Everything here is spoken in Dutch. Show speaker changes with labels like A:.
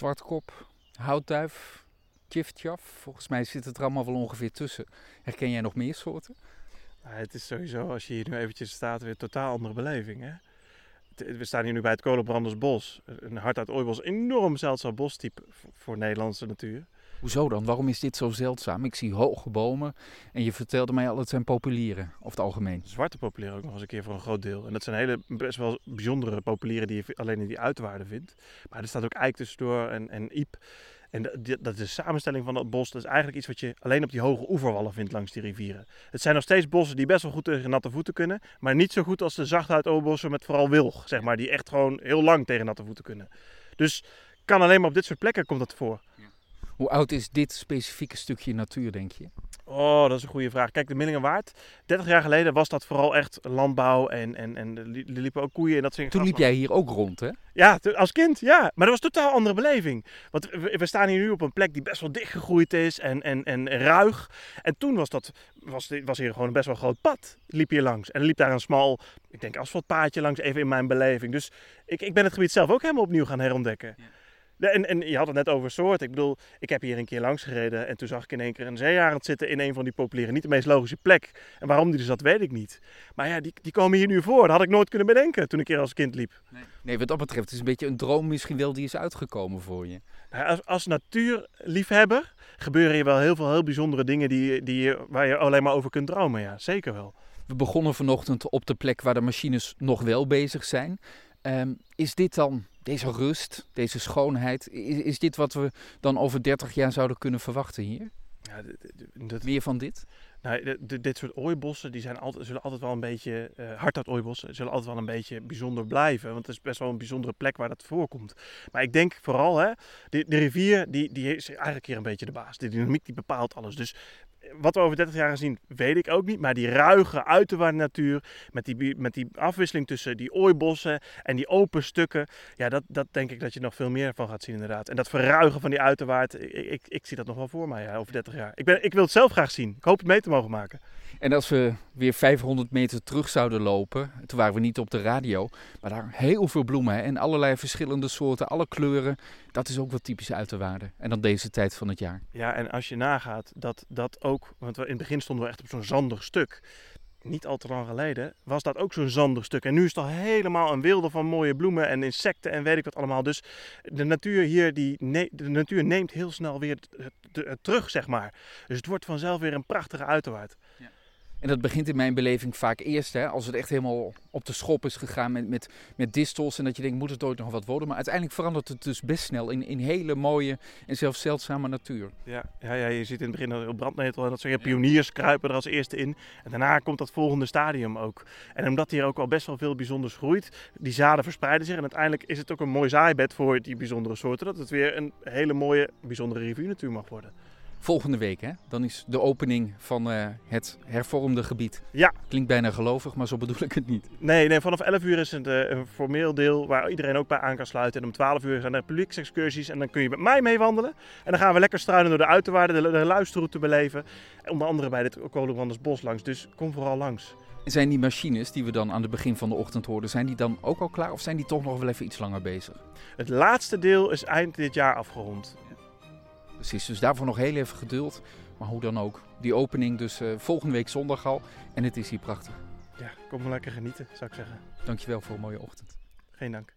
A: zwartkop, houtduif, tjiftjaf. Volgens mij zit het er allemaal wel ongeveer tussen. Herken jij nog meer soorten?
B: Het is sowieso, als je hier nu eventjes staat, weer een totaal andere beleving. Hè? We staan hier nu bij het Kolenbrandersbos. Een hart uit ooibos, enorm zeldzaam bostype voor Nederlandse natuur.
A: Hoezo dan? Waarom is dit zo zeldzaam? Ik zie hoge bomen en je vertelde mij al, het zijn populieren, over het algemeen.
B: Zwarte populieren ook nog eens een keer voor een groot deel. En dat zijn hele best wel bijzondere populieren die je alleen in die uitwaarden vindt. Maar er staat ook eik tussendoor en, en iep. En dat- is de samenstelling van dat bos. Dat is eigenlijk iets wat je alleen op die hoge oeverwallen vindt langs die rivieren. Het zijn nog steeds bossen die best wel goed tegen natte voeten kunnen. Maar niet zo goed als de zachthout met vooral wilg, zeg maar. Die echt gewoon heel lang tegen natte voeten kunnen. Dus kan alleen maar op dit soort plekken komt dat voor.
A: Hoe oud is dit specifieke stukje natuur, denk je?
B: Oh, dat is een goede vraag. Kijk, de Millingenwaard, 30 jaar geleden was dat vooral echt landbouw en, en, en er li- liepen ook koeien en dat soort
A: Toen liep jij hier ook rond, hè?
B: Ja, als kind, ja. Maar dat was een totaal andere beleving. Want we, we staan hier nu op een plek die best wel dichtgegroeid is en, en, en ruig. En toen was, dat, was, was hier gewoon een best wel groot pad. Liep hier langs. En er liep daar een smal, ik denk asfaltpaadje langs, even in mijn beleving. Dus ik, ik ben het gebied zelf ook helemaal opnieuw gaan herontdekken.
A: Ja.
B: En, en je had het net over soorten. Ik bedoel, ik heb hier een keer langs gereden en toen zag ik in één keer een zeearend zitten in een van die populieren. Niet de meest logische plek. En waarom die er zat, weet ik niet. Maar ja, die, die komen hier nu voor. Dat had ik nooit kunnen bedenken toen ik hier als kind liep.
A: Nee, wat dat betreft is het een beetje een droom misschien wel die is uitgekomen voor je.
B: Nou, Als, als natuurliefhebber gebeuren hier wel heel veel heel bijzondere dingen die, die, waar je alleen maar over kunt dromen. Ja, zeker wel.
A: We begonnen vanochtend op de plek waar de machines nog wel bezig zijn. Ehm, is dit dan, deze rust, deze schoonheid, is, is dit wat we dan over 30 jaar zouden kunnen verwachten hier?
B: Ja, dat,
A: Meer van dit?
B: nou, dit soort ooibossen die zijn altijd, zullen altijd wel een beetje, eh hardhout ooibossen, zullen altijd wel een beetje bijzonder blijven. Want het is best wel een bijzondere plek waar dat voorkomt. Maar ik denk vooral, hè, de, de rivier die, die is eigenlijk hier een beetje de baas. De dynamiek die bepaalt alles. Dus wat we over 30 jaar gaan zien, weet ik ook niet. Maar die ruige, uiterwaarde natuur, met die, met die afwisseling tussen die ooibossen en die open stukken. Ja, dat, dat denk ik dat je nog veel meer van gaat zien inderdaad. En dat verruigen van die uiterwaard, ik, ik, ik zie dat nog wel voor mij ja, over 30 jaar. Ik, ben, ik wil het zelf graag zien. Ik hoop het mee te mogen maken.
A: En als we weer 500 meter terug zouden lopen, toen waren we niet op de radio, maar daar heel veel bloemen hè, en allerlei verschillende soorten, alle kleuren. Dat is ook wel typisch uit de waarde. En dan deze tijd van het jaar.
B: Ja, en als je nagaat dat dat ook, want we, in het begin stonden we echt op zo'n zandig stuk. Niet al te lang geleden was dat ook zo'n zandig stuk. En nu is het al helemaal een wilde van mooie bloemen en insecten en weet ik wat allemaal. Dus de natuur hier, die de natuur neemt heel snel weer terug, zeg maar. Dus het wordt vanzelf weer een prachtige uiterwaard.
A: En dat begint in mijn beleving vaak eerst, hè, als het echt helemaal op de schop is gegaan met, met, met distels. En dat je denkt, moet het ooit nog wat worden? Maar uiteindelijk verandert het dus best snel in, in hele mooie en zelfs zeldzame natuur.
B: Ja, ja, ja, je ziet in het begin al heel brandnetel en dat soort pioniers kruipen er als eerste in. En daarna komt dat volgende stadium ook. En omdat hier ook al best wel veel bijzonders groeit, die zaden verspreiden zich. En uiteindelijk is het ook een mooi zaaibed voor die bijzondere soorten. Dat het weer een hele mooie, bijzondere rivieruur mag worden.
A: Volgende week, hè, dan is de opening van eh, het hervormde gebied.
B: Ja.
A: Klinkt bijna gelovig, maar zo bedoel ik het niet.
B: Nee, nee vanaf 11 uur is het eh, een formeel deel waar iedereen ook bij aan kan sluiten. En om 12 uur zijn er publieksexcursies en dan kun je met mij meewandelen. En dan gaan we lekker struinen door de uiterwaarden, de, de luisterroute beleven. Onder andere bij dit Kolenbranders bos langs. Dus kom vooral langs.
A: Zijn die machines die we dan aan het begin van de ochtend hoorden, zijn die dan ook al klaar of zijn die toch nog wel even iets langer bezig?
B: Het laatste deel is eind dit jaar afgerond.
A: Precies, dus daarvoor nog heel even geduld. Maar hoe dan ook, die opening dus eh, volgende week zondag al. En het is hier prachtig.
B: Ja, kom maar lekker genieten, zou ik zeggen.
A: Dankjewel voor een mooie ochtend.
B: Geen dank.